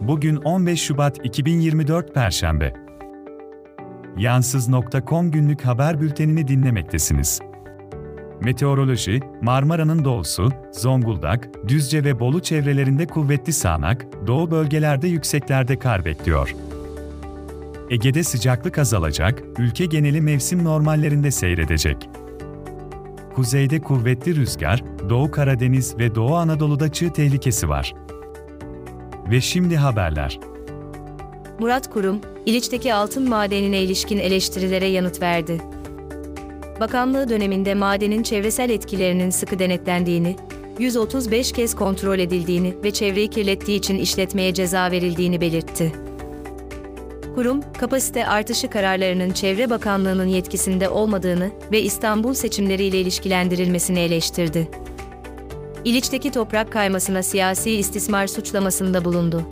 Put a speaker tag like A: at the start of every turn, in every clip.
A: Bugün 15 Şubat 2024 Perşembe. Yansız.com günlük haber bültenini dinlemektesiniz. Meteoroloji, Marmara'nın doğusu, Zonguldak, Düzce ve Bolu çevrelerinde kuvvetli sağanak, doğu bölgelerde yükseklerde kar bekliyor. Ege'de sıcaklık azalacak, ülke geneli mevsim normallerinde seyredecek. Kuzeyde kuvvetli rüzgar, Doğu Karadeniz ve Doğu Anadolu'da çığ tehlikesi var. Ve şimdi haberler.
B: Murat Kurum, İliç'teki altın madenine ilişkin eleştirilere yanıt verdi. Bakanlığı döneminde madenin çevresel etkilerinin sıkı denetlendiğini, 135 kez kontrol edildiğini ve çevreyi kirlettiği için işletmeye ceza verildiğini belirtti. Kurum, kapasite artışı kararlarının Çevre Bakanlığı'nın yetkisinde olmadığını ve İstanbul seçimleriyle ilişkilendirilmesini eleştirdi. İliç'teki toprak kaymasına siyasi istismar suçlamasında bulundu.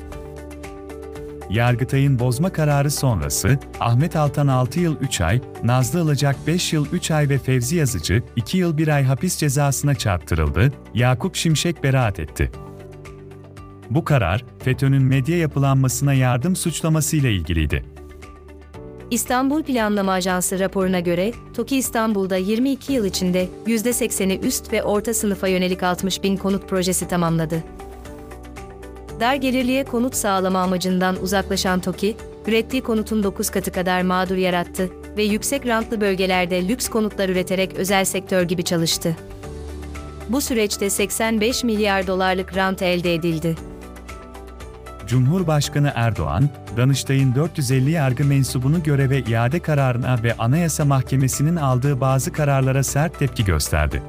A: Yargıtay'ın bozma kararı sonrası, Ahmet Altan 6 yıl 3 ay, Nazlı Ilıcak 5 yıl 3 ay ve Fevzi Yazıcı 2 yıl 1 ay hapis cezasına çarptırıldı, Yakup Şimşek beraat etti. Bu karar, FETÖ'nün medya yapılanmasına yardım suçlamasıyla ilgiliydi.
B: İstanbul Planlama Ajansı raporuna göre, TOKİ İstanbul'da 22 yıl içinde %80'i üst ve orta sınıfa yönelik 60 bin konut projesi tamamladı. Dar gelirliye konut sağlama amacından uzaklaşan TOKİ, ürettiği konutun 9 katı kadar mağdur yarattı ve yüksek rantlı bölgelerde lüks konutlar üreterek özel sektör gibi çalıştı. Bu süreçte 85 milyar dolarlık rant elde edildi.
A: Cumhurbaşkanı Erdoğan, Danıştay'ın 450 yargı mensubunu göreve iade kararına ve Anayasa Mahkemesi'nin aldığı bazı kararlara sert tepki gösterdi.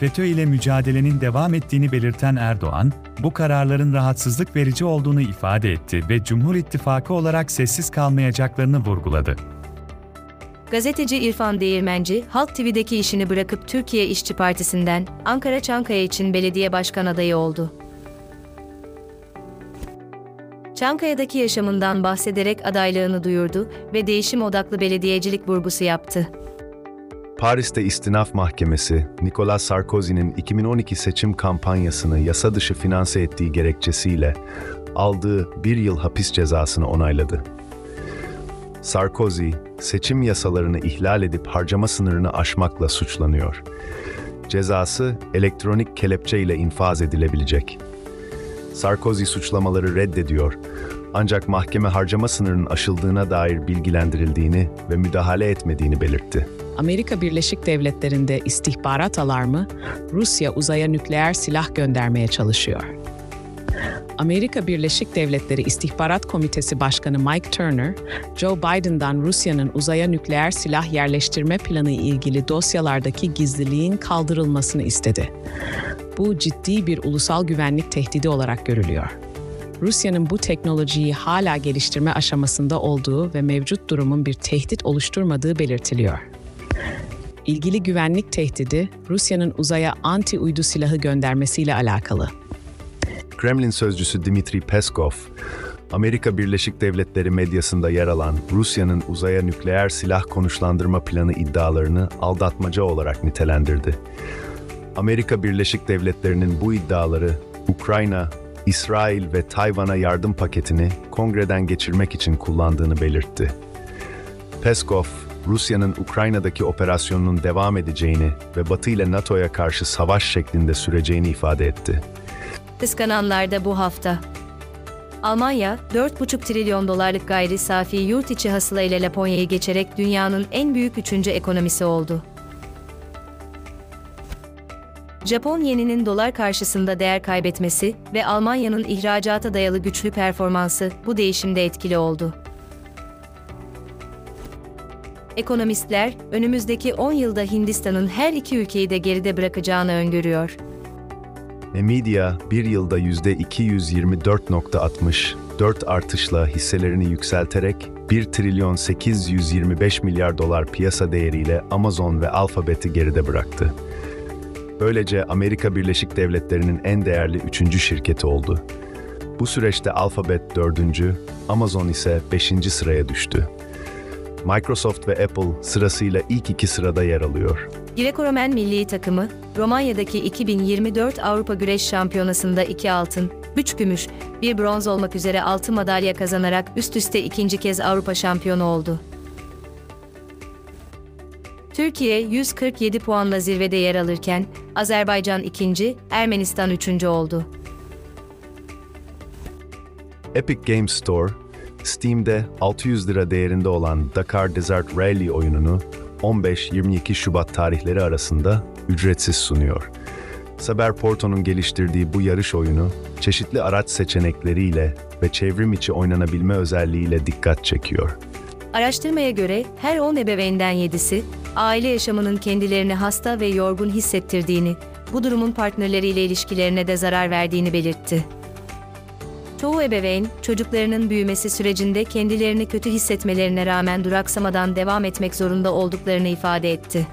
A: FETÖ ile mücadelenin devam ettiğini belirten Erdoğan, bu kararların rahatsızlık verici olduğunu ifade etti ve Cumhur İttifakı olarak sessiz kalmayacaklarını vurguladı.
B: Gazeteci İrfan Değirmenci, Halk TV'deki işini bırakıp Türkiye İşçi Partisi'nden Ankara Çankaya için belediye başkan adayı oldu. Çankaya'daki yaşamından bahsederek adaylığını duyurdu ve değişim odaklı belediyecilik vurgusu yaptı.
C: Paris'te İstinaf Mahkemesi, Nicolas Sarkozy'nin 2012 seçim kampanyasını yasa dışı finanse ettiği gerekçesiyle aldığı bir yıl hapis cezasını onayladı. Sarkozy, seçim yasalarını ihlal edip harcama sınırını aşmakla suçlanıyor. Cezası elektronik kelepçe ile infaz edilebilecek. Sarkozy suçlamaları reddediyor ancak mahkeme harcama sınırının aşıldığına dair bilgilendirildiğini ve müdahale etmediğini belirtti.
D: Amerika Birleşik Devletleri'nde istihbarat alarmı, Rusya uzaya nükleer silah göndermeye çalışıyor. Amerika Birleşik Devletleri İstihbarat Komitesi Başkanı Mike Turner, Joe Biden'dan Rusya'nın uzaya nükleer silah yerleştirme planı ilgili dosyalardaki gizliliğin kaldırılmasını istedi. Bu ciddi bir ulusal güvenlik tehdidi olarak görülüyor. Rusya'nın bu teknolojiyi hala geliştirme aşamasında olduğu ve mevcut durumun bir tehdit oluşturmadığı belirtiliyor. İlgili güvenlik tehdidi Rusya'nın uzaya anti-uydu silahı göndermesiyle alakalı.
C: Kremlin sözcüsü Dmitri Peskov, Amerika Birleşik Devletleri medyasında yer alan Rusya'nın uzaya nükleer silah konuşlandırma planı iddialarını aldatmaca olarak nitelendirdi. Amerika Birleşik Devletleri'nin bu iddiaları Ukrayna, İsrail ve Tayvan'a yardım paketini kongreden geçirmek için kullandığını belirtti. Peskov, Rusya'nın Ukrayna'daki operasyonunun devam edeceğini ve Batı ile NATO'ya karşı savaş şeklinde süreceğini ifade etti.
B: Kıskananlar da bu hafta. Almanya, 4,5 trilyon dolarlık gayri safi yurt içi hasıla ile Laponya'yı geçerek dünyanın en büyük üçüncü ekonomisi oldu. Japon yeninin dolar karşısında değer kaybetmesi ve Almanya'nın ihracata dayalı güçlü performansı bu değişimde etkili oldu. Ekonomistler, önümüzdeki 10 yılda Hindistan'ın her iki ülkeyi de geride bırakacağını öngörüyor.
C: Nvidia bir yılda %224.60, 4 artışla hisselerini yükselterek 1 trilyon 825 milyar dolar piyasa değeriyle Amazon ve Alphabet'i geride bıraktı. Böylece Amerika Birleşik Devletleri'nin en değerli üçüncü şirketi oldu. Bu süreçte Alphabet dördüncü, Amazon ise beşinci sıraya düştü. Microsoft ve Apple sırasıyla ilk iki sırada yer alıyor.
B: Greco-Romen milli takımı, Romanya'daki 2024 Avrupa Güreş Şampiyonası'nda 2 altın, 3 gümüş, bir bronz olmak üzere 6 madalya kazanarak üst üste ikinci kez Avrupa şampiyonu oldu. Türkiye 147 puanla zirvede yer alırken Azerbaycan ikinci, Ermenistan üçüncü oldu.
C: Epic Games Store, Steam'de 600 lira değerinde olan Dakar Desert Rally oyununu 15-22 Şubat tarihleri arasında ücretsiz sunuyor. Saber Porto'nun geliştirdiği bu yarış oyunu, çeşitli araç seçenekleriyle ve çevrim içi oynanabilme özelliğiyle dikkat çekiyor.
B: Araştırmaya göre her 10 ebeveynden 7'si, aile yaşamının kendilerini hasta ve yorgun hissettirdiğini, bu durumun partnerleriyle ilişkilerine de zarar verdiğini belirtti. Çoğu ebeveyn, çocuklarının büyümesi sürecinde kendilerini kötü hissetmelerine rağmen duraksamadan devam etmek zorunda olduklarını ifade etti.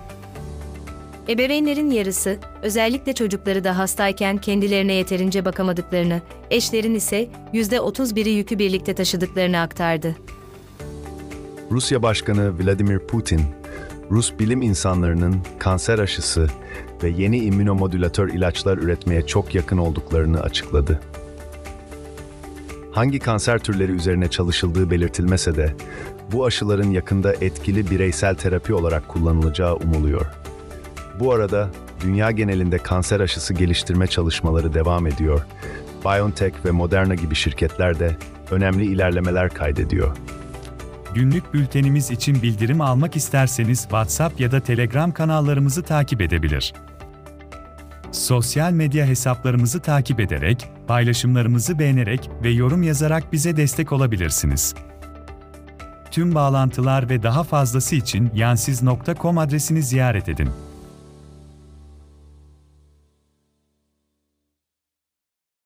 B: Ebeveynlerin yarısı, özellikle çocukları da hastayken kendilerine yeterince bakamadıklarını, eşlerin ise %31'i yükü birlikte taşıdıklarını aktardı.
C: Rusya Başkanı Vladimir Putin, Rus bilim insanlarının kanser aşısı ve yeni immünomodülatör ilaçlar üretmeye çok yakın olduklarını açıkladı. Hangi kanser türleri üzerine çalışıldığı belirtilmese de, bu aşıların yakında etkili bireysel terapi olarak kullanılacağı umuluyor. Bu arada dünya genelinde kanser aşısı geliştirme çalışmaları devam ediyor. BioNTech ve Moderna gibi şirketler de önemli ilerlemeler kaydediyor.
A: Günlük bültenimiz için bildirim almak isterseniz WhatsApp ya da Telegram kanallarımızı takip edebilir. Sosyal medya hesaplarımızı takip ederek, paylaşımlarımızı beğenerek ve yorum yazarak bize destek olabilirsiniz. Tüm bağlantılar ve daha fazlası için yansiz.com adresini ziyaret edin.